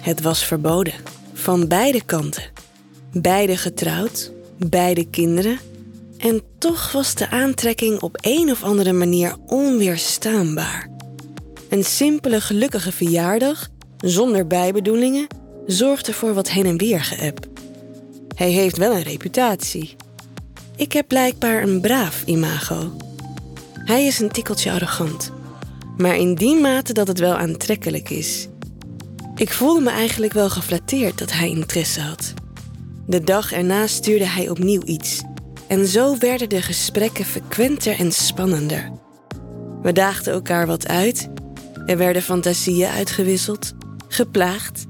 Het was verboden. Van beide kanten. Beide getrouwd, beide kinderen. En toch was de aantrekking op een of andere manier onweerstaanbaar. Een simpele gelukkige verjaardag, zonder bijbedoelingen, zorgde voor wat heen en weer geëp. Hij heeft wel een reputatie. Ik heb blijkbaar een braaf imago. Hij is een tikkeltje arrogant, maar in die mate dat het wel aantrekkelijk is. Ik voelde me eigenlijk wel geflatteerd dat hij interesse had. De dag erna stuurde hij opnieuw iets. En zo werden de gesprekken frequenter en spannender. We daagden elkaar wat uit. Er werden fantasieën uitgewisseld, geplaagd.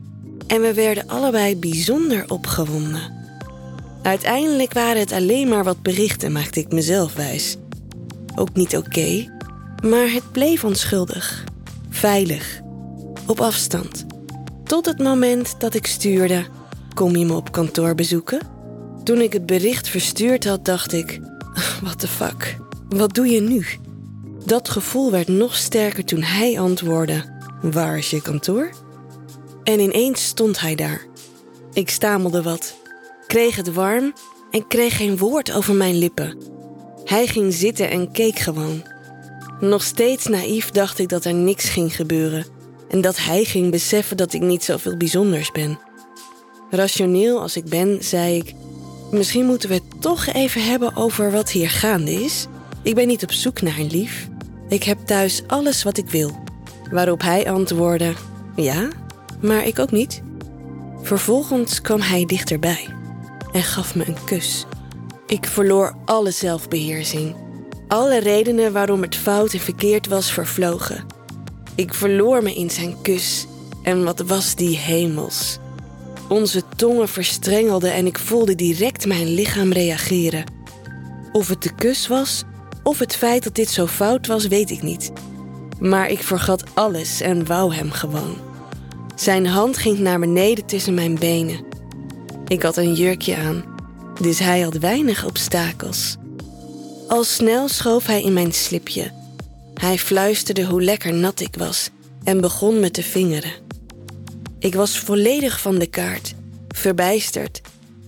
En we werden allebei bijzonder opgewonden. Uiteindelijk waren het alleen maar wat berichten, maakte ik mezelf wijs. Ook niet oké, maar het bleef onschuldig. Veilig. Op afstand. Tot het moment dat ik stuurde: Kom je me op kantoor bezoeken? Toen ik het bericht verstuurd had, dacht ik: What the fuck? Wat doe je nu? Dat gevoel werd nog sterker toen hij antwoordde: Waar is je kantoor? En ineens stond hij daar. Ik stamelde wat, kreeg het warm en kreeg geen woord over mijn lippen. Hij ging zitten en keek gewoon. Nog steeds naïef dacht ik dat er niks ging gebeuren en dat hij ging beseffen dat ik niet zoveel bijzonders ben. Rationeel als ik ben, zei ik: Misschien moeten we het toch even hebben over wat hier gaande is. Ik ben niet op zoek naar een lief. Ik heb thuis alles wat ik wil. Waarop hij antwoordde: Ja, maar ik ook niet. Vervolgens kwam hij dichterbij en gaf me een kus. Ik verloor alle zelfbeheersing. Alle redenen waarom het fout en verkeerd was vervlogen. Ik verloor me in zijn kus en wat was die hemels. Onze tongen verstrengelden en ik voelde direct mijn lichaam reageren. Of het de kus was of het feit dat dit zo fout was, weet ik niet. Maar ik vergat alles en wou hem gewoon. Zijn hand ging naar beneden tussen mijn benen. Ik had een jurkje aan, dus hij had weinig obstakels. Al snel schoof hij in mijn slipje. Hij fluisterde hoe lekker nat ik was en begon me te vingeren. Ik was volledig van de kaart, verbijsterd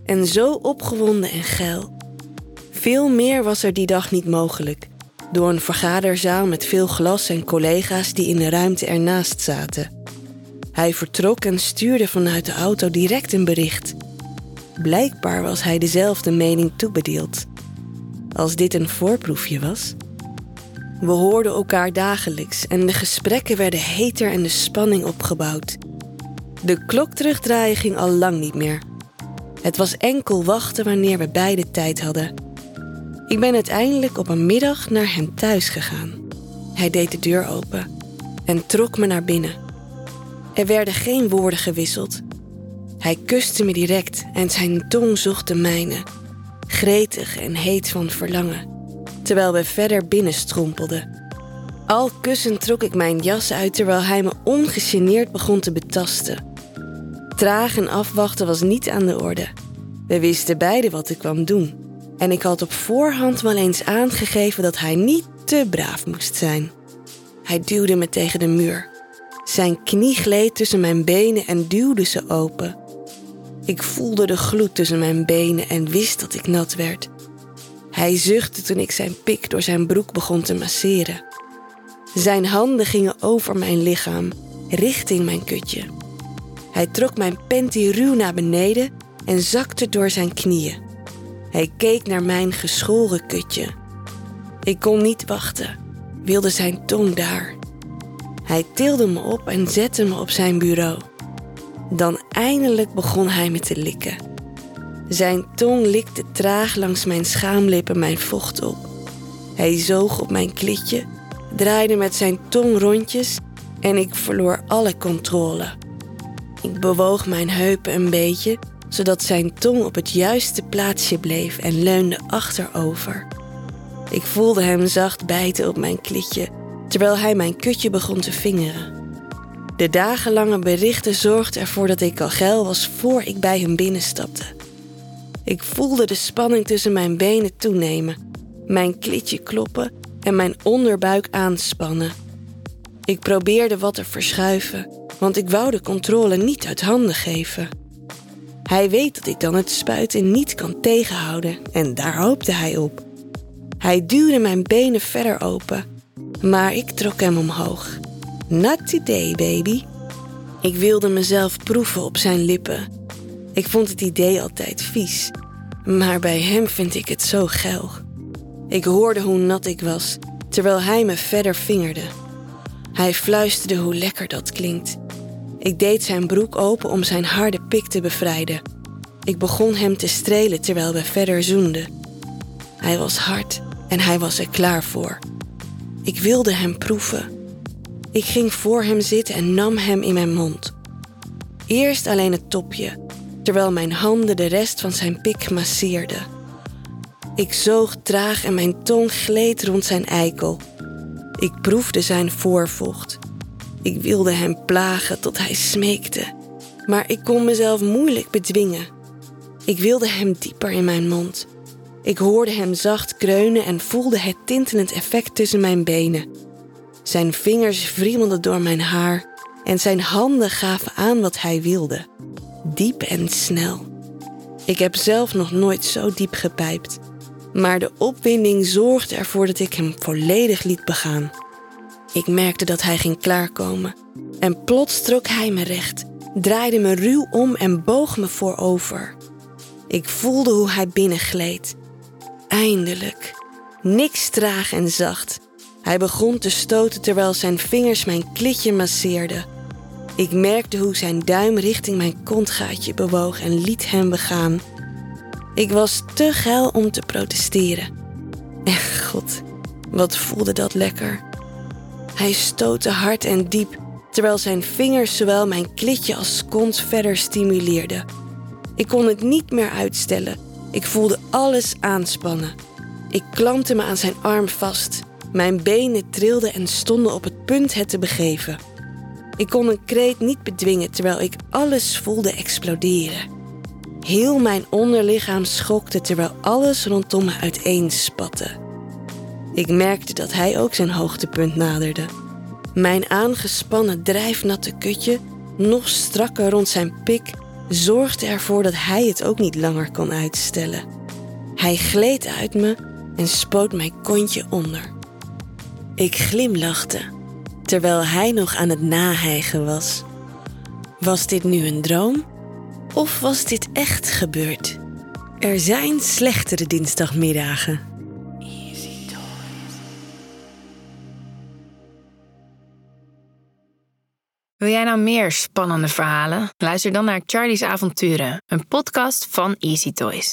en zo opgewonden en geil. Veel meer was er die dag niet mogelijk, door een vergaderzaal met veel glas en collega's die in de ruimte ernaast zaten. Hij vertrok en stuurde vanuit de auto direct een bericht. Blijkbaar was hij dezelfde mening toebedeeld. Als dit een voorproefje was. We hoorden elkaar dagelijks en de gesprekken werden heter en de spanning opgebouwd. De klok terugdraaien ging al lang niet meer. Het was enkel wachten wanneer we beide tijd hadden. Ik ben uiteindelijk op een middag naar hem thuis gegaan. Hij deed de deur open en trok me naar binnen. Er werden geen woorden gewisseld. Hij kuste me direct en zijn tong zocht de mijne, gretig en heet van verlangen, terwijl we verder binnenstrompelden. Al kussend trok ik mijn jas uit terwijl hij me ongegeneerd begon te betasten. Traag en afwachten was niet aan de orde. We wisten beiden wat ik kwam doen. En ik had op voorhand wel eens aangegeven dat hij niet te braaf moest zijn. Hij duwde me tegen de muur. Zijn knie gleed tussen mijn benen en duwde ze open. Ik voelde de gloed tussen mijn benen en wist dat ik nat werd. Hij zuchtte toen ik zijn pik door zijn broek begon te masseren. Zijn handen gingen over mijn lichaam, richting mijn kutje. Hij trok mijn panty ruw naar beneden en zakte door zijn knieën. Hij keek naar mijn geschoren kutje. Ik kon niet wachten, wilde zijn tong daar. Hij tilde me op en zette me op zijn bureau. Dan eindelijk begon hij me te likken. Zijn tong likte traag langs mijn schaamlippen mijn vocht op. Hij zoog op mijn klitje, draaide met zijn tong rondjes en ik verloor alle controle. Ik bewoog mijn heupen een beetje, zodat zijn tong op het juiste plaatsje bleef en leunde achterover. Ik voelde hem zacht bijten op mijn klitje, terwijl hij mijn kutje begon te vingeren. De dagenlange berichten zorgden ervoor dat ik al geil was voor ik bij hem binnenstapte. Ik voelde de spanning tussen mijn benen toenemen, mijn klitje kloppen en mijn onderbuik aanspannen. Ik probeerde wat te verschuiven, want ik wou de controle niet uit handen geven. Hij weet dat ik dan het spuiten niet kan tegenhouden en daar hoopte hij op. Hij duwde mijn benen verder open, maar ik trok hem omhoog. Not today, baby. Ik wilde mezelf proeven op zijn lippen. Ik vond het idee altijd vies, maar bij hem vind ik het zo geil. Ik hoorde hoe nat ik was, terwijl hij me verder vingerde. Hij fluisterde hoe lekker dat klinkt. Ik deed zijn broek open om zijn harde pik te bevrijden. Ik begon hem te strelen terwijl we verder zoenden. Hij was hard en hij was er klaar voor. Ik wilde hem proeven. Ik ging voor hem zitten en nam hem in mijn mond. Eerst alleen het topje, terwijl mijn handen de rest van zijn pik masseerden. Ik zoog traag en mijn tong gleed rond zijn eikel. Ik proefde zijn voorvocht. Ik wilde hem plagen tot hij smeekte, maar ik kon mezelf moeilijk bedwingen. Ik wilde hem dieper in mijn mond. Ik hoorde hem zacht kreunen en voelde het tintelend effect tussen mijn benen. Zijn vingers wriemelden door mijn haar en zijn handen gaven aan wat hij wilde. Diep en snel. Ik heb zelf nog nooit zo diep gepijpt, maar de opwinding zorgde ervoor dat ik hem volledig liet begaan. Ik merkte dat hij ging klaarkomen en plots trok hij me recht, draaide me ruw om en boog me voorover. Ik voelde hoe hij binnengleed. Eindelijk. Niks traag en zacht. Hij begon te stoten terwijl zijn vingers mijn klitje masseerden. Ik merkte hoe zijn duim richting mijn kontgaatje bewoog en liet hem begaan. Ik was te geil om te protesteren. En god, wat voelde dat lekker. Hij stootte hard en diep, terwijl zijn vingers zowel mijn klitje als kont verder stimuleerden. Ik kon het niet meer uitstellen. Ik voelde alles aanspannen. Ik klampte me aan zijn arm vast. Mijn benen trilden en stonden op het punt het te begeven. Ik kon een kreet niet bedwingen terwijl ik alles voelde exploderen. Heel mijn onderlichaam schokte terwijl alles rondom me uiteenspatte. Ik merkte dat hij ook zijn hoogtepunt naderde. Mijn aangespannen drijfnatte kutje, nog strakker rond zijn pik, zorgde ervoor dat hij het ook niet langer kon uitstellen. Hij gleed uit me en spoot mijn kontje onder. Ik glimlachte, terwijl hij nog aan het nahijgen was. Was dit nu een droom? Of was dit echt gebeurd? Er zijn slechtere dinsdagmiddagen. Wil jij nou meer spannende verhalen? Luister dan naar Charlie's Avonturen, een podcast van Easy Toys.